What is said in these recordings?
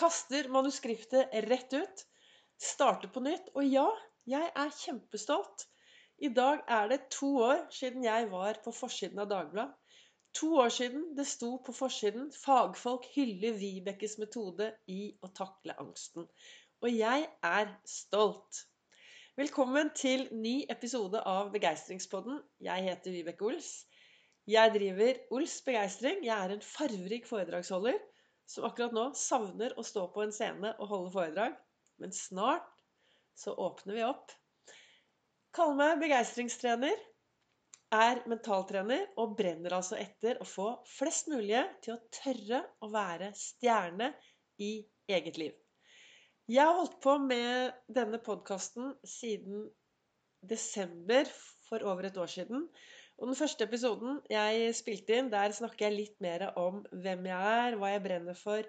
Kaster manuskriptet rett ut. Starter på nytt. Og ja, jeg er kjempestolt. I dag er det to år siden jeg var på forsiden av Dagbladet. To år siden det sto på forsiden 'Fagfolk hyller Vibekes metode i å takle angsten'. Og jeg er stolt. Velkommen til ny episode av Begeistringspodden. Jeg heter Vibeke Ols. Jeg driver Ols Begeistring. Jeg er en farverik foredragsholder som akkurat nå savner å stå på en scene og holde foredrag. Men snart så åpner vi opp. Kaller meg begeistringstrener. Er mentaltrener og brenner altså etter å få flest mulig til å tørre å være stjerne i eget liv. Jeg har holdt på med denne podkasten siden desember for over et år siden. Og den første episoden jeg spilte inn, der snakker jeg litt mer om hvem jeg er, hva jeg brenner for.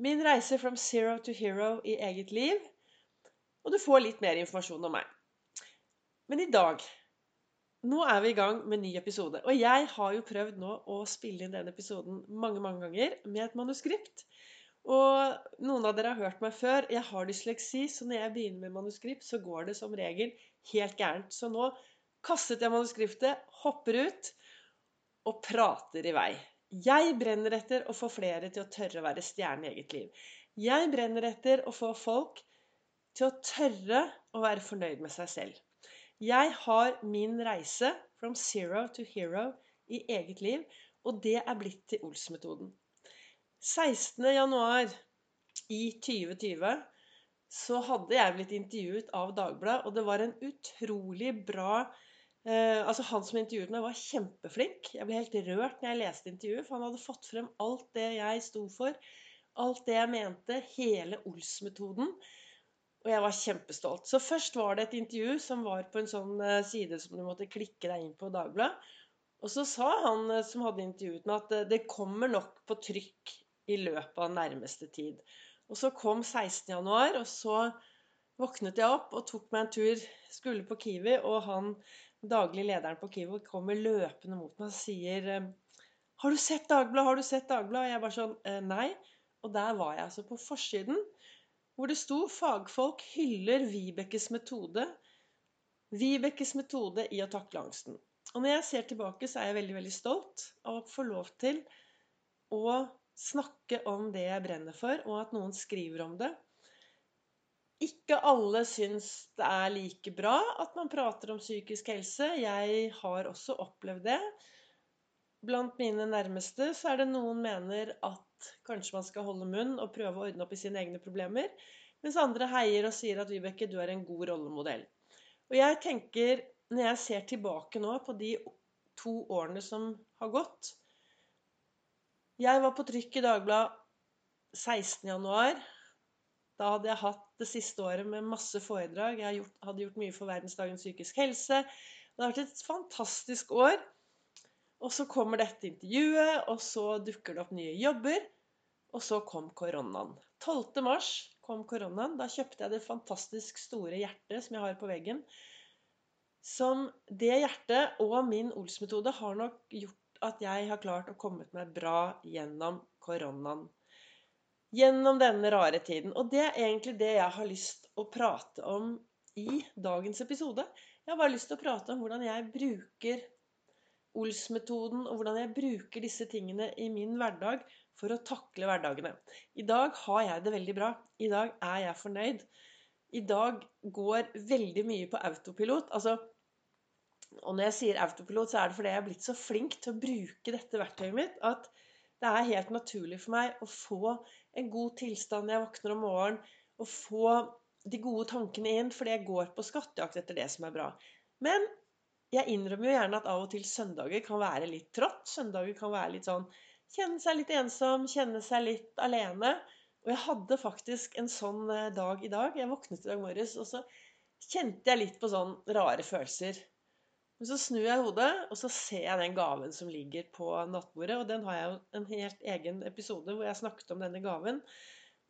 Min reise from zero to hero i eget liv. Og du får litt mer informasjon om meg. Men i dag Nå er vi i gang med ny episode. Og jeg har jo prøvd nå å spille inn den episoden mange, mange ganger med et manuskript. Og noen av dere har hørt meg før. Jeg har dysleksi, så når jeg begynner med manuskript, så går det som regel helt gærent. Så nå kastet jeg manuskriptet, hopper ut og prater i vei. Jeg brenner etter å få flere til å tørre å være stjerne i eget liv. Jeg brenner etter å få folk til å tørre å være fornøyd med seg selv. Jeg har min reise from zero to hero i eget liv, og det er blitt til Ols-metoden. 16.1 i 2020 så hadde jeg blitt intervjuet av Dagbladet, og det var en utrolig bra Eh, altså Han som intervjuet meg, var kjempeflink. Jeg ble helt rørt når jeg leste intervjuet, for han hadde fått frem alt det jeg sto for. Alt det jeg mente. Hele Ols-metoden. Og jeg var kjempestolt. Så først var det et intervju som var på en sånn eh, side som du måtte klikke deg inn på Dagbladet. Og så sa han eh, som hadde intervjuet meg, at det kommer nok på trykk i løpet av nærmeste tid. Og så kom 16.1, og så våknet jeg opp og tok meg en tur. Skulle på Kiwi, og han daglig lederen på Kiwi kommer løpende mot meg og sier eh, 'Har du sett Dagbladet? Har du sett Dagbladet?' Og jeg bare sånn eh, Nei. Og der var jeg altså på forsiden, hvor det sto 'Fagfolk hyller Vibekes metode'. Vibekes metode i å takle angsten. Og når jeg ser tilbake, så er jeg veldig, veldig stolt av å få lov til å snakke om det jeg brenner for, og at noen skriver om det. Ikke alle syns det er like bra at man prater om psykisk helse. Jeg har også opplevd det. Blant mine nærmeste så er det noen mener at kanskje man skal holde munn og prøve å ordne opp i sine egne problemer. Mens andre heier og sier at Vibeke, du er en god rollemodell. Og jeg tenker, når jeg ser tilbake nå på de to årene som har gått Jeg var på trykk i Dagbladet 16.1. Da hadde jeg hatt det siste året med masse foredrag. Jeg hadde gjort mye for verdensdagen psykisk helse. Det har vært et fantastisk år. Og så kommer dette intervjuet, og så dukker det opp nye jobber. Og så kom koronaen. 12. mars kom koronaen. Da kjøpte jeg det fantastisk store hjertet som jeg har på veggen. Som det hjertet og min Ols-metode har nok gjort at jeg har klart å komme meg bra gjennom koronaen gjennom denne rare tiden. Og det er egentlig det jeg har lyst å prate om i dagens episode. Jeg har bare lyst til å prate om hvordan jeg bruker Ols-metoden, og hvordan jeg bruker disse tingene i min hverdag for å takle hverdagene. I dag har jeg det veldig bra. I dag er jeg fornøyd. I dag går veldig mye på autopilot. Altså, og når jeg sier autopilot, så er det fordi jeg er blitt så flink til å bruke dette verktøyet mitt at det er helt naturlig for meg å få en god tilstand når jeg våkner om morgenen, og få de gode tankene inn, fordi jeg går på skattejakt etter det som er bra. Men jeg innrømmer jo gjerne at av og til søndager kan være litt trått. Søndager kan være litt sånn Kjenne seg litt ensom, kjenne seg litt alene. Og jeg hadde faktisk en sånn eh, dag i dag. Jeg våknet i dag morges, og så kjente jeg litt på sånn rare følelser. Men så snur jeg hodet, og så ser jeg den gaven som ligger på nattbordet. Og den har jeg jo en helt egen episode hvor jeg snakket om denne gaven.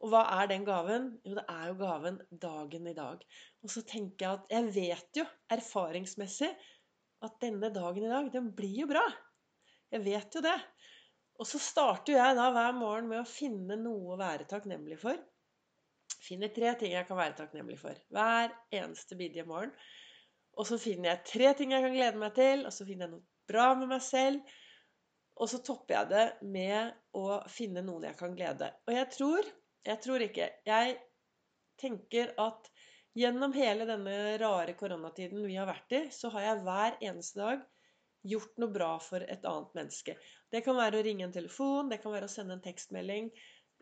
Og hva er den gaven? Jo, det er jo gaven dagen i dag. Og så tenker jeg at jeg vet jo erfaringsmessig at denne dagen i dag, den blir jo bra. Jeg vet jo det. Og så starter jeg da hver morgen med å finne noe å være takknemlig for. Finner tre ting jeg kan være takknemlig for hver eneste bidige morgen. Og så finner jeg tre ting jeg kan glede meg til, og så finner jeg noe bra med meg selv. Og så topper jeg det med å finne noen jeg kan glede. Og jeg tror Jeg tror ikke. Jeg tenker at gjennom hele denne rare koronatiden vi har vært i, så har jeg hver eneste dag gjort noe bra for et annet menneske. Det kan være å ringe en telefon, det kan være å sende en tekstmelding,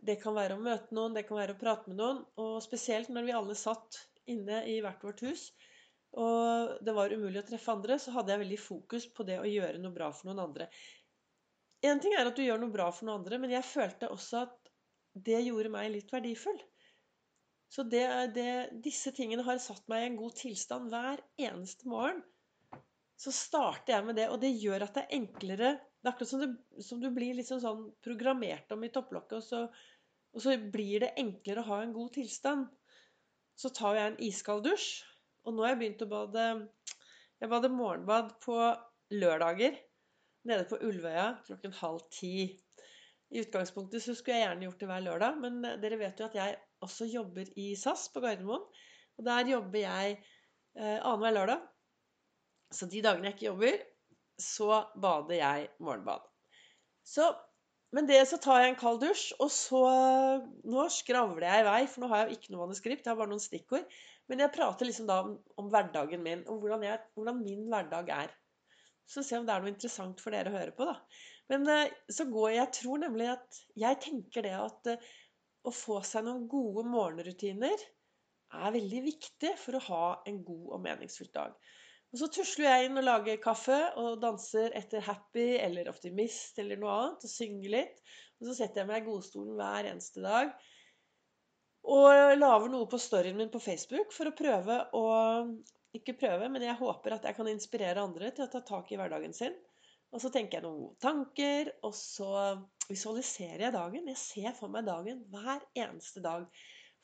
det kan være å møte noen, det kan være å prate med noen. Og spesielt når vi alle satt inne i hvert vårt hus, og det var umulig å treffe andre, så hadde jeg veldig fokus på det å gjøre noe bra for noen andre. En ting er at du gjør noe bra for noen andre, men jeg følte også at det gjorde meg litt verdifull. Så det, det, disse tingene har satt meg i en god tilstand hver eneste morgen. Så starter jeg med det, og det gjør at det er enklere Det er akkurat som, det, som du blir liksom sånn programmert om i topplokket, og så, og så blir det enklere å ha en god tilstand. Så tar jeg en iskald dusj, og nå har jeg begynt å bade Jeg bader morgenbad på lørdager nede på Ulvøya klokken halv ti. I utgangspunktet så skulle jeg gjerne gjort det hver lørdag, men dere vet jo at jeg også jobber i SAS på Gardermoen. Og der jobber jeg eh, annenhver lørdag. Så de dagene jeg ikke jobber, så bader jeg morgenbad. Så, men det så tar jeg en kald dusj, og så Nå skravler jeg i vei, for nå har jeg jo ikke noe manuskript, jeg har bare noen stikkord. Men jeg prater liksom da om, om hverdagen min, og hvordan, jeg, hvordan, min hverdag er. Så se om det er noe interessant for dere å høre på, da. Men eh, så går jeg tror nemlig at Jeg tenker det at eh, å få seg noen gode morgenrutiner er veldig viktig for å ha en god og meningsfull dag. Og så tusler jeg inn og lager kaffe og danser etter Happy eller Optimist eller noe annet og synger litt. Og så setter jeg meg i godstolen hver eneste dag og lager noe på storyen min på Facebook for å prøve å Ikke prøve, men jeg håper at jeg kan inspirere andre til å ta tak i hverdagen sin. Og så tenker jeg noen gode tanker, og så visualiserer jeg dagen. Jeg ser for meg dagen hver eneste dag.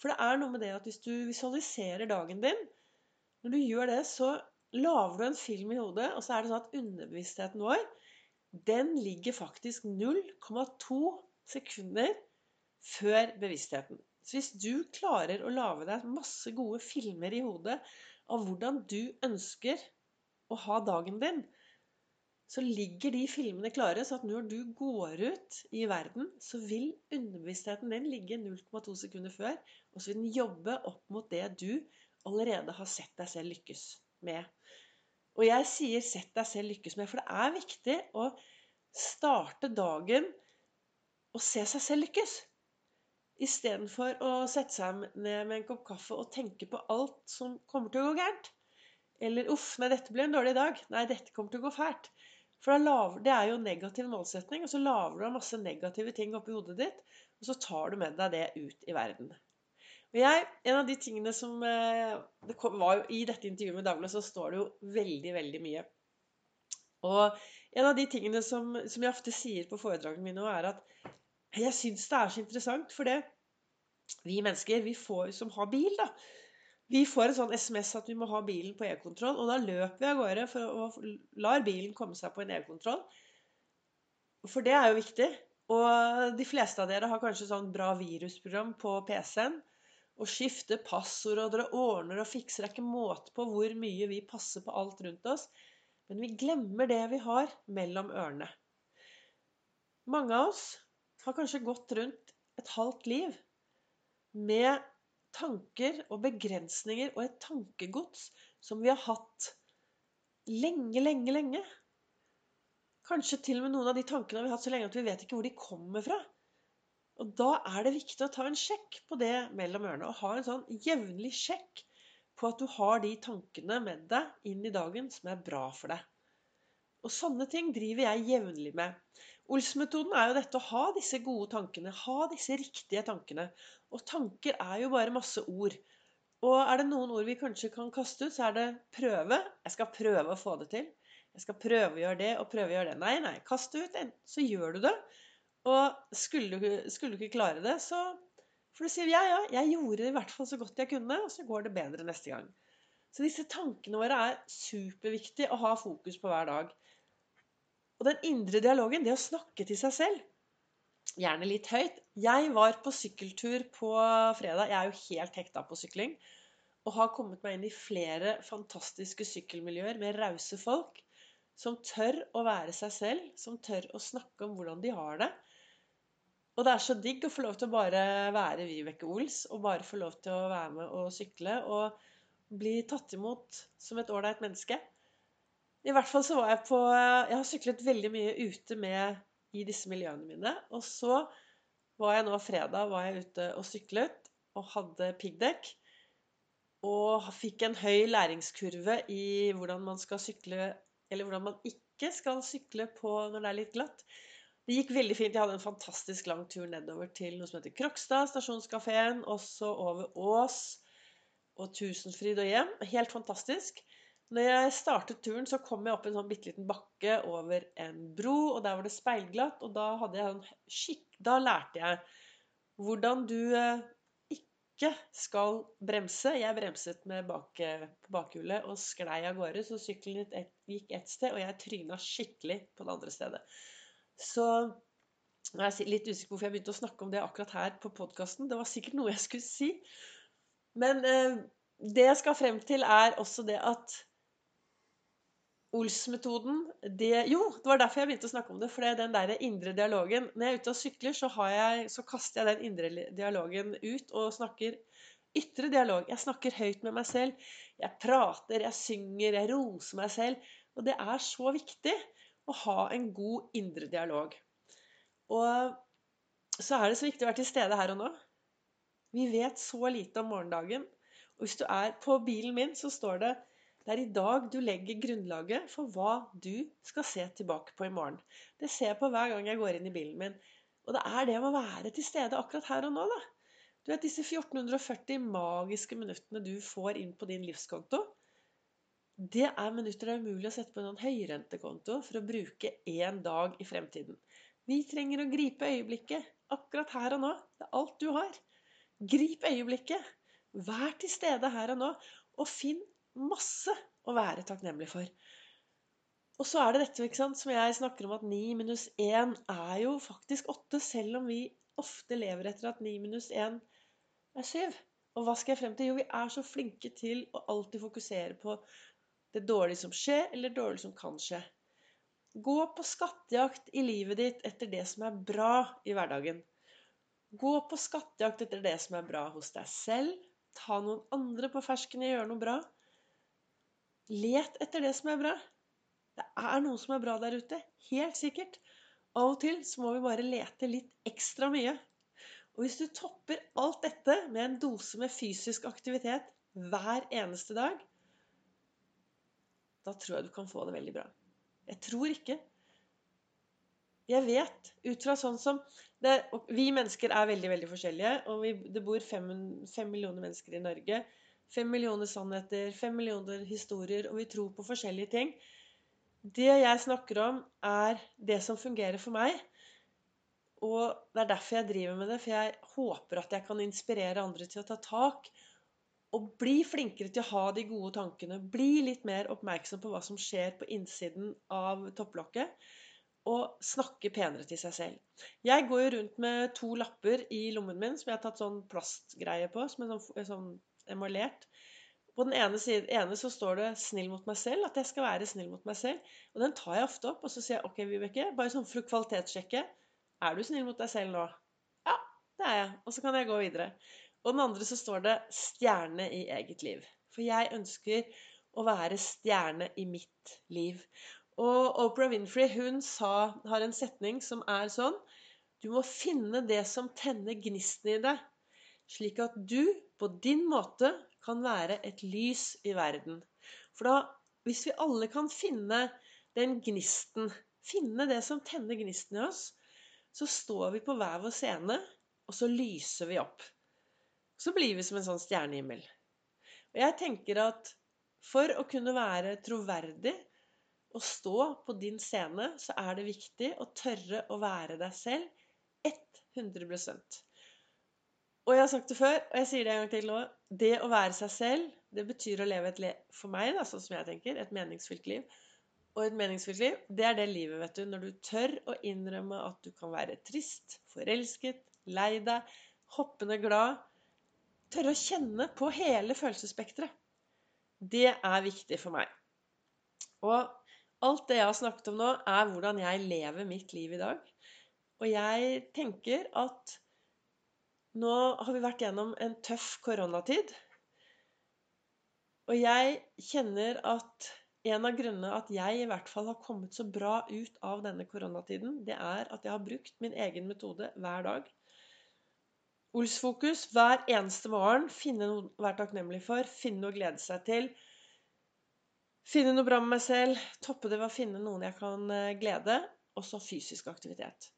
For det er noe med det at hvis du visualiserer dagen din Når du gjør det, så lager du en film i hodet, og så er det sånn at underbevisstheten vår den ligger faktisk 0,2 sekunder før bevisstheten. Så hvis du klarer å lage deg masse gode filmer i hodet av hvordan du ønsker å ha dagen din, så ligger de filmene klare, så at når du går ut i verden, så vil underbevisstheten din ligge 0,2 sekunder før, og så vil den jobbe opp mot det du allerede har sett deg selv lykkes med. Og jeg sier 'sett deg selv lykkes med', for det er viktig å starte dagen og se seg selv lykkes. Istedenfor å sette seg ned med en kopp kaffe og tenke på alt som kommer til å gå gærent. Eller 'uff, nei, dette ble en dårlig dag'. Nei, dette kommer til å gå fælt. For det er jo negativ målsetning, og så lager du masse negative ting oppi hodet ditt, og så tar du med deg det ut i verden. Og jeg, en av de tingene som eh, det kom, var I dette intervjuet med Dagbladet så står det jo veldig, veldig mye. Og en av de tingene som, som jeg ofte sier på foredragene mine, er at jeg syns det er så interessant, for det vi mennesker vi får, som har bil, da Vi får en sånn SMS at vi må ha bilen på e-kontroll, og da løper vi av gårde for å lar bilen komme seg på en e-kontroll. For det er jo viktig. Og de fleste av dere har kanskje sånn bra virusprogram på PC-en. Og skifter passord, og dere ordner og fikser. Det er ikke måte på hvor mye vi passer på alt rundt oss. Men vi glemmer det vi har mellom ørene. Mange av oss har kanskje gått rundt et halvt liv med tanker og begrensninger og et tankegods som vi har hatt lenge, lenge, lenge. Kanskje til og med noen av de tankene har vi hatt så lenge at vi vet ikke hvor de kommer fra. Og da er det viktig å ta en sjekk på det mellom ørene. Og ha en sånn jevnlig sjekk på at du har de tankene med deg inn i dagen som er bra for deg. Og sånne ting driver jeg jevnlig med. Ols-metoden er jo dette å ha disse gode tankene, ha disse riktige tankene. Og tanker er jo bare masse ord. Og er det noen ord vi kanskje kan kaste ut, så er det prøve. Jeg skal prøve å få det til. Jeg skal prøve å gjøre det og prøve å gjøre det. Nei, nei. Kast det ut, så gjør du det. Og skulle du, skulle du ikke klare det, så får du sier ja, ja, jeg gjorde det i hvert fall så godt jeg kunne, og så går det bedre neste gang. Så disse tankene våre er superviktige å ha fokus på hver dag. Og den indre dialogen, det å snakke til seg selv gjerne litt høyt. Jeg var på sykkeltur på fredag. Jeg er jo helt hekta på sykling. Og har kommet meg inn i flere fantastiske sykkelmiljøer med rause folk som tør å være seg selv, som tør å snakke om hvordan de har det. Og det er så digg å få lov til å bare være Vibeke Ols og bare få lov til å være med og sykle og bli tatt imot som et ålreit menneske. I hvert fall så var jeg på Jeg har syklet veldig mye ute med i disse miljøene mine. Og så var jeg nå fredag var jeg ute og syklet og hadde piggdekk. Og fikk en høy læringskurve i hvordan man skal sykle, eller hvordan man ikke skal sykle på når det er litt glatt. Det gikk veldig fint. Jeg hadde en fantastisk lang tur nedover til noe som heter Krokstad, stasjonskafeen, også over Ås og Tusenfryd og hjem. Helt fantastisk. Når jeg startet turen, så kom jeg opp en sånn bitte liten bakke over en bro, og der var det speilglatt, og da hadde jeg sånn skikk... Da lærte jeg hvordan du eh, ikke skal bremse. Jeg bremset med bak, på bakhjulet og sklei av gårde, så sykkelen gikk ett sted, og jeg tryna skikkelig på det andre stedet. Så jeg er litt usikker på hvorfor jeg begynte å snakke om det akkurat her på podkasten. Det var sikkert noe jeg skulle si. Men eh, det jeg skal frem til, er også det at Ols-metoden Jo, det var derfor jeg begynte å snakke om det. For det er den der indre dialogen Når jeg er ute og sykler, så, jeg, så, kaster jeg den indre dialogen ut og snakker ytre dialog. Jeg snakker høyt med meg selv. Jeg prater, jeg synger, jeg roser meg selv. Og det er så viktig å ha en god indre dialog. Og så er det så viktig å være til stede her og nå. Vi vet så lite om morgendagen. Og hvis du er på bilen min, så står det det er i dag du legger grunnlaget for hva du skal se tilbake på i morgen. Det ser jeg på hver gang jeg går inn i bilen min. Og det er det med å være til stede akkurat her og nå, da. Du vet disse 1440 magiske minuttene du får inn på din livskonto. Det er minutter det er umulig å sette på en høyrentekonto for å bruke én dag i fremtiden. Vi trenger å gripe øyeblikket akkurat her og nå. Det er alt du har. Grip øyeblikket. Vær til stede her og nå. Og finn masse å være takknemlig for. Og så er det dette ikke sant, som jeg snakker om at 9 minus 1 er jo faktisk 8, selv om vi ofte lever etter at 9 minus 1 er 7. Og hva skal jeg frem til? Jo, vi er så flinke til å alltid fokusere på det dårlige som skjer, eller det dårlige som kan skje. Gå på skattejakt i livet ditt etter det som er bra i hverdagen. Gå på skattejakt etter det som er bra hos deg selv. Ta noen andre på fersken og gjøre noe bra. Let etter det som er bra. Det er noe som er bra der ute. Helt sikkert. Av og til så må vi bare lete litt ekstra mye. Og hvis du topper alt dette med en dose med fysisk aktivitet hver eneste dag, da tror jeg du kan få det veldig bra. Jeg tror ikke. Jeg vet, ut fra sånn som det, Vi mennesker er veldig veldig forskjellige. og vi, Det bor fem, fem millioner mennesker i Norge. Fem millioner sannheter, fem millioner historier, og vi tror på forskjellige ting. Det jeg snakker om, er det som fungerer for meg. Og det er derfor jeg driver med det, for jeg håper at jeg kan inspirere andre til å ta tak. Og bli flinkere til å ha de gode tankene. Bli litt mer oppmerksom på hva som skjer på innsiden av topplokket. Og snakke penere til seg selv. Jeg går jo rundt med to lapper i lommen min som jeg har tatt sånn plastgreie på. som er sånn, sånn emulert. På den ene, siden, ene så står det 'snill mot meg selv', at jeg skal være snill mot meg selv. Og den tar jeg ofte opp, og så sier jeg 'OK, Vibeke', bare sånn for å kvalitetssjekke. 'Er du snill mot deg selv nå?' Ja, det er jeg. Og så kan jeg gå videre. Og den andre så står det 'stjerne i eget liv'. For jeg ønsker å være stjerne i mitt liv. Og Oprah Winfrey hun sa, har en setning som er sånn Du må finne det som tenner gnisten i deg, slik at du på din måte kan være et lys i verden. For da, hvis vi alle kan finne den gnisten, finne det som tenner gnisten i oss, så står vi på hver vår scene, og så lyser vi opp. Så blir vi som en sånn stjernehimmel. Og jeg tenker at for å kunne være troverdig og stå på din scene, så er det viktig å tørre å være deg selv 100 og jeg har sagt det før, og jeg sier det en gang til nå. Det å være seg selv, det betyr å leve et liv for meg, da, sånn som jeg tenker, et meningsfylt liv. og et meningsfylt liv, det er det livet, vet du. Når du tør å innrømme at du kan være trist, forelsket, lei deg, hoppende glad. Tørre å kjenne på hele følelsesspekteret. Det er viktig for meg. Og alt det jeg har snakket om nå, er hvordan jeg lever mitt liv i dag. Og jeg tenker at nå har vi vært gjennom en tøff koronatid. Og jeg kjenner at en av grunnene at jeg i hvert fall har kommet så bra ut av denne koronatiden, det er at jeg har brukt min egen metode hver dag. Olsfokus hver eneste morgen. Finne noe å være takknemlig for. Finne noe å glede seg til. Finne noe bra med meg selv. Toppe det ved å finne noen jeg kan eh, glede. Og så fysisk aktivitet.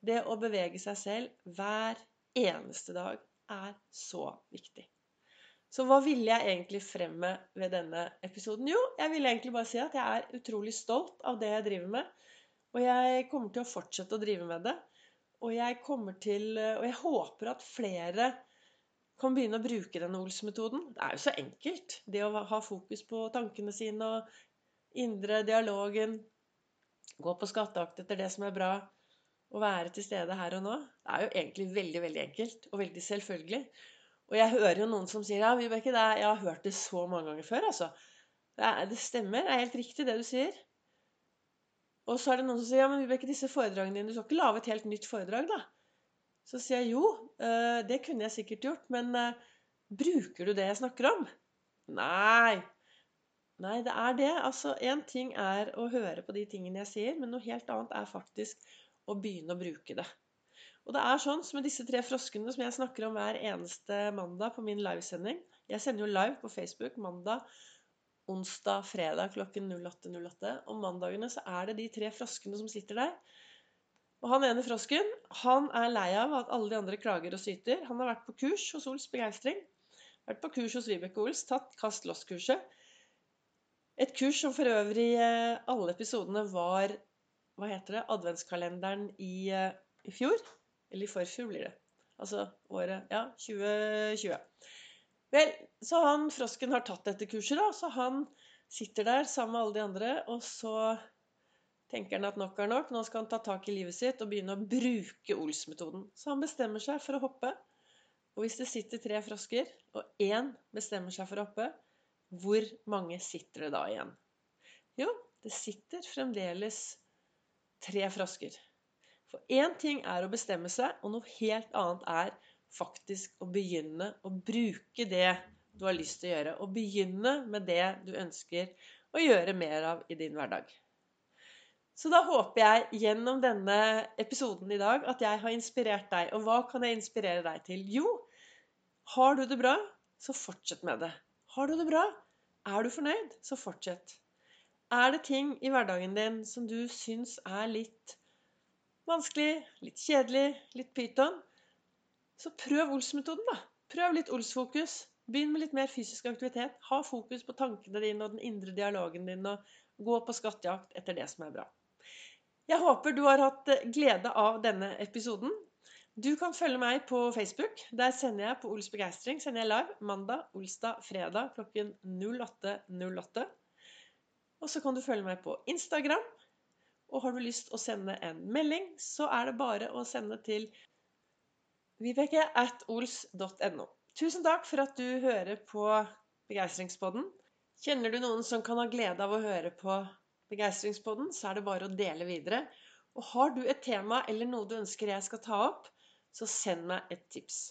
Det å bevege seg selv hver eneste dag er så viktig. Så hva ville jeg egentlig frem med ved denne episoden? Jo, jeg ville egentlig bare si at jeg er utrolig stolt av det jeg driver med. Og jeg kommer til å fortsette å drive med det. Og jeg kommer til Og jeg håper at flere kan begynne å bruke denne Ols-metoden. Det er jo så enkelt. Det å ha fokus på tankene sine og indre dialogen. Gå på skatteakt etter det som er bra. Å være til stede her og nå. Det er jo egentlig veldig, veldig enkelt og veldig selvfølgelig. Og jeg hører jo noen som sier ja, Vibeke, jeg har hørt det så mange ganger før. altså. Det, er, det, stemmer. Det er helt riktig, det du sier. Og så er det noen som sier ja, men Vibeke, disse foredragene dine, du skal ikke lage et helt nytt foredrag, da? Så sier jeg jo, eh, det kunne jeg sikkert gjort, men eh, bruker du det jeg snakker om? Nei. Nei, det er det. Altså, én ting er å høre på de tingene jeg sier, men noe helt annet er faktisk å begynne å bruke det. Og det er sånn som med disse tre froskene som jeg snakker om hver eneste mandag på min livesending. Jeg sender jo live på Facebook mandag, onsdag, fredag klokken 08.08. 08. Om mandagene så er det de tre froskene som sitter der. Og han ene frosken han er lei av at alle de andre klager og syter. Han har vært på kurs hos Ols Begeistring. Vært på kurs hos Vibeke Ols, tatt Kast loss-kurset. Et kurs som for øvrig eh, alle episodene var hva heter det, adventskalenderen i, eh, i fjor. Eller i forfjor blir det. Altså året Ja, 2020. Vel, så han frosken har tatt dette kurset, da. Så han sitter der sammen med alle de andre, og så tenker han at nok er nok. Nå skal han ta tak i livet sitt og begynne å bruke Ols-metoden. Så han bestemmer seg for å hoppe. Og hvis det sitter tre frosker, og én bestemmer seg for å hoppe, hvor mange sitter det da igjen? Jo, det sitter fremdeles tre frosker. For én ting er å bestemme seg, og noe helt annet er faktisk å begynne å bruke det du har lyst til å gjøre. Og begynne med det du ønsker å gjøre mer av i din hverdag. Så da håper jeg gjennom denne episoden i dag at jeg har inspirert deg. Og hva kan jeg inspirere deg til? Jo, har du det bra, så fortsett med det. Har du det bra? Er du fornøyd? Så fortsett. Er det ting i hverdagen din som du syns er litt vanskelig, litt kjedelig, litt pyton, så prøv Ols-metoden, da. Prøv litt Ols-fokus. Begynn med litt mer fysisk aktivitet. Ha fokus på tankene dine og den indre dialogen din, og gå på skattejakt etter det som er bra. Jeg håper du har hatt eh, glede av denne episoden. Du kan følge meg på Facebook. Der sender jeg på Ols begeistring sender jeg live mandag, olsdag, fredag klokken 08.08. 08. Og så kan du følge meg på Instagram. Og har du lyst å sende en melding, så er det bare å sende til vibeke at ols.no. Tusen takk for at du hører på Begeistringspodden. Kjenner du noen som kan ha glede av å høre på Begeistringspodden, så er det bare å dele videre. Og har du et tema eller noe du ønsker jeg skal ta opp, så send meg et tips.